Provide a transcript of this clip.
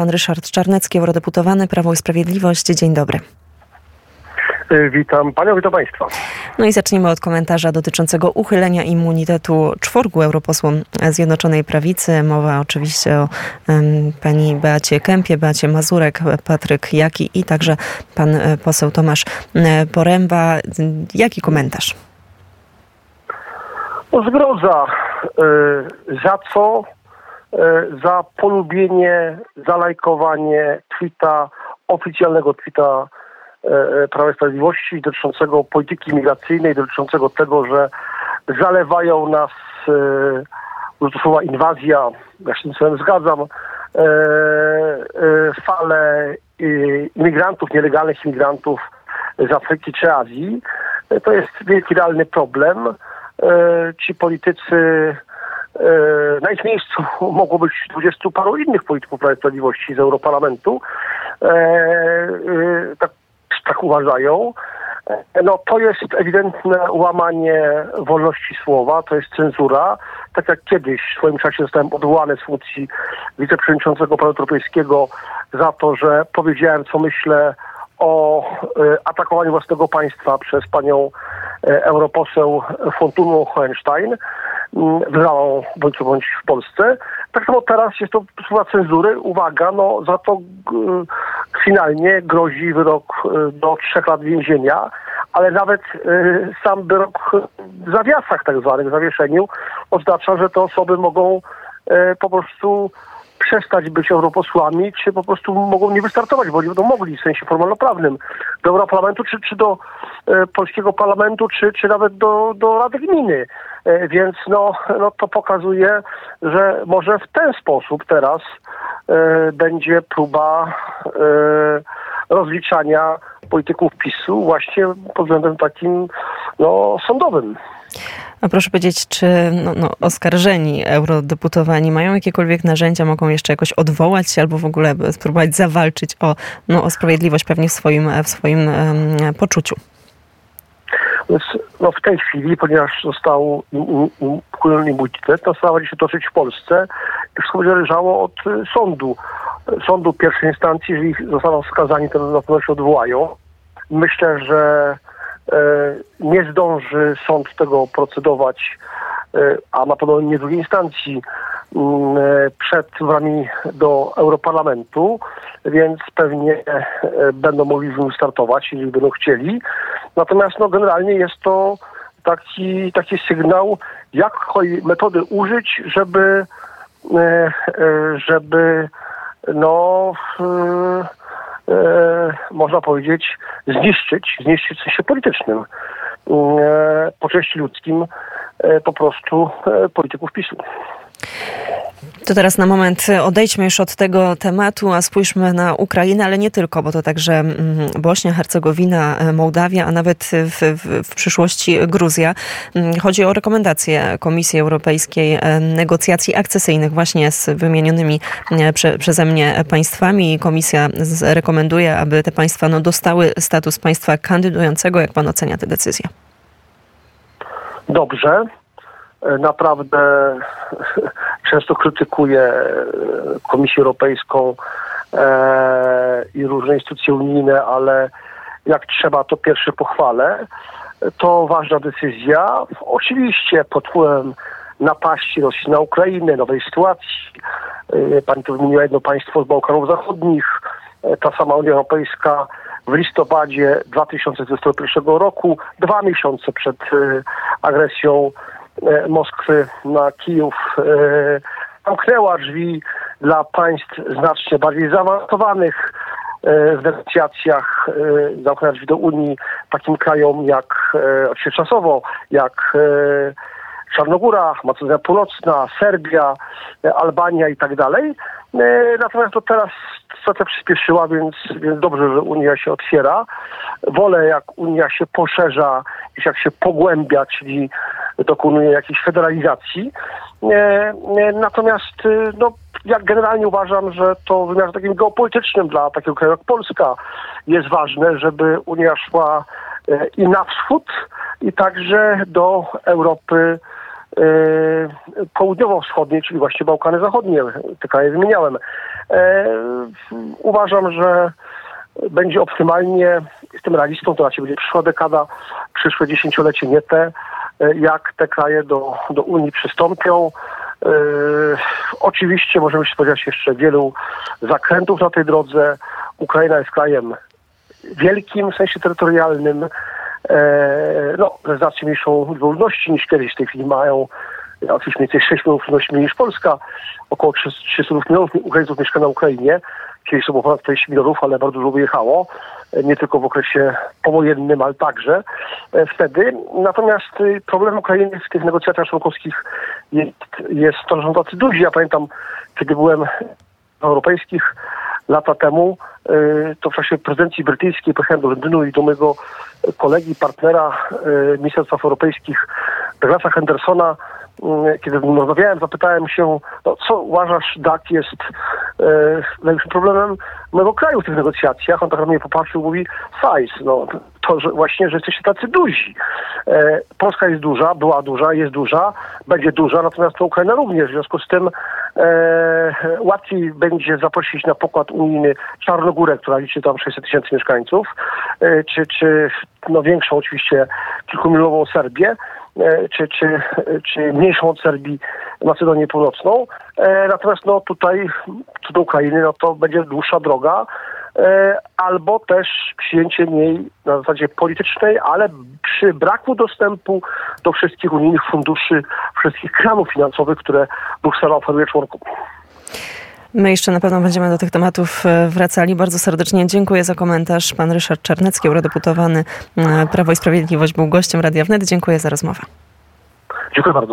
Pan Ryszard Czarnecki, eurodeputowany Prawo i Sprawiedliwość. Dzień dobry. E, witam panią, witam państwa. No i zacznijmy od komentarza dotyczącego uchylenia immunitetu czworgu europosłom Zjednoczonej Prawicy. Mowa oczywiście o um, pani Beacie Kępie, Beacie Mazurek, Patryk Jaki i także pan e, poseł Tomasz e, Poręba. Jaki komentarz? No zgroza. Za co? Za polubienie, zalajkowanie tweeta, oficjalnego tweeta E, Prawa i Sprawiedliwości dotyczącego polityki migracyjnej, dotyczącego tego, że zalewają nas e, to słowa inwazja, ja się z tym zgadzam, e, fale imigrantów, nielegalnych imigrantów z Afryki czy Azji. To jest wielki realny problem. Ci politycy na ich miejscu mogło być dwudziestu paru innych polityków Prawa Sprawiedliwości z Europarlamentu. Tak tak uważają, no to jest ewidentne łamanie wolności słowa, to jest cenzura. Tak jak kiedyś w swoim czasie zostałem odwołany z funkcji wiceprzewodniczącego Parlamentu Europejskiego za to, że powiedziałem, co myślę o e, atakowaniu własnego państwa przez panią e, europoseł Fontunu Hohenstein, wydaną bądź bądź w Polsce. Tak samo teraz jest to słowa cenzury. Uwaga, no za to finalnie grozi wyrok e, do trzech lat więzienia, ale nawet e, sam wyrok w zawiasach tak zwanych, w zawieszeniu oznacza, że te osoby mogą e, po prostu przestać być europosłami, czy po prostu mogą nie wystartować, bo nie będą mogli w sensie formalno-prawnym do Europarlamentu, czy, czy do e, polskiego parlamentu, czy, czy nawet do, do Rady Gminy. E, więc no, no to pokazuje, że może w ten sposób teraz e, będzie próba rozliczania polityków PiSu właśnie pod względem takim no, sądowym. A proszę powiedzieć, czy no, no, oskarżeni eurodeputowani mają jakiekolwiek narzędzia, mogą jeszcze jakoś odwołać się albo w ogóle spróbować zawalczyć o, no, o sprawiedliwość pewnie w swoim, w swoim um, poczuciu? No w tej chwili, ponieważ został uchylony immunitet, to sprawa będzie się toczyć w Polsce. Wszystko będzie zależało od sądu. Sądu pierwszej instancji, jeżeli zostaną skazani, to na pewno się odwołają. Myślę, że nie zdąży sąd tego procedować, e, a na pewno nie drugiej instancji mm, e, przed wyborami do Europarlamentu, więc pewnie będą mogli startować, jeżeli będą chcieli. Natomiast no, generalnie jest to taki, taki sygnał, jakiej metody użyć, żeby, żeby no, e, można powiedzieć, zniszczyć, zniszczyć w sensie politycznym, e, po części ludzkim, e, po prostu e, polityków PiSu. To teraz na moment odejdźmy już od tego tematu, a spójrzmy na Ukrainę, ale nie tylko, bo to także mm, Bośnia, Hercegowina, Mołdawia, a nawet w, w, w przyszłości Gruzja. Mm, chodzi o rekomendacje Komisji Europejskiej e, negocjacji akcesyjnych właśnie z wymienionymi e, prze, przeze mnie państwami. Komisja rekomenduje, aby te państwa no, dostały status państwa kandydującego. Jak pan ocenia tę decyzję? Dobrze. E, naprawdę często krytykuję Komisję Europejską e, i różne instytucje unijne, ale jak trzeba, to pierwsze pochwalę. To ważna decyzja. Oczywiście pod wpływem napaści Rosji na Ukrainę, nowej sytuacji. E, pani tu wymieniła jedno państwo z Bałkanów Zachodnich. Ta sama Unia Europejska w listopadzie 2021 roku, dwa miesiące przed agresją Moskwy na Kijów e, zamknęła drzwi dla państw znacznie bardziej zaawansowanych e, w negocjacjach zamknęła drzwi do Unii takim krajom jak, oczywiście czasowo, jak Czarnogóra, Macedonia Północna, Serbia, Albania i tak dalej. Natomiast to teraz sytuacja przyspieszyła, więc, więc dobrze, że Unia się otwiera. Wolę, jak Unia się poszerza, niż jak się pogłębia, czyli dokonuje jakiejś federalizacji. Natomiast no, ja generalnie uważam, że to w wymiarze takim geopolitycznym dla takiego kraju jak Polska jest ważne, żeby Unia szła e, i na wschód, i także do Europy południowo-wschodniej, czyli właśnie Bałkany Zachodnie. Te kraje wymieniałem. Uważam, że będzie optymalnie, jestem realistą, to raczej będzie przyszła dekada, przyszłe dziesięciolecie, nie te, jak te kraje do, do Unii przystąpią. Yy, oczywiście możemy się spodziewać jeszcze wielu zakrętów na tej drodze. Ukraina jest krajem wielkim w sensie terytorialnym. Yy, no, z racji mniejszą ludności niż kiedyś w tej chwili mają oczywiście mniej więcej 6 milionów ludności mniej niż Polska. Około 300 milionów Ukraińców mieszka na Ukrainie. Kiedyś to było ponad 40 milionów, ale bardzo dużo wyjechało. Nie tylko w okresie powojennym, ale także wtedy. Natomiast y, problem Ukrainy w tych negocjacjach członkowskich jest, jest to, że tacy duzi. Ja pamiętam, kiedy byłem europejskich lata temu, y, to w czasie prezydencji brytyjskiej pojechałem do Londynu i do mojego kolegi, partnera y, Ministerstwa Europejskich, Douglasa Hendersona, kiedy rozmawiałem, zapytałem się, no, co uważasz, DAC jest e, największym problemem mojego kraju w tych negocjacjach. On tak na mnie popatrzył, mówi size, no, to że właśnie, że jesteście tacy duzi. E, Polska jest duża, była duża, jest duża, będzie duża, natomiast to Ukraina również. W związku z tym e, łatwiej będzie zaprosić na pokład unijny Czarnogórę, która liczy tam 600 tysięcy mieszkańców, e, czy, czy no, większą oczywiście kilkumilionową Serbię, E, czy, czy, czy mniejszą od Serbii Macedonię Północną. E, natomiast no, tutaj co do Ukrainy no, to będzie dłuższa droga e, albo też przyjęcie niej na zasadzie politycznej, ale przy braku dostępu do wszystkich unijnych funduszy, wszystkich kranów finansowych, które Bruksela oferuje członkom. My jeszcze na pewno będziemy do tych tematów e, wracali. Bardzo serdecznie dziękuję za komentarz. Pan Ryszard Czarnecki, eurodeputowany Prawo i Sprawiedliwość, był gościem Radia Wnet. Dziękuję za rozmowę. Dziękuję bardzo.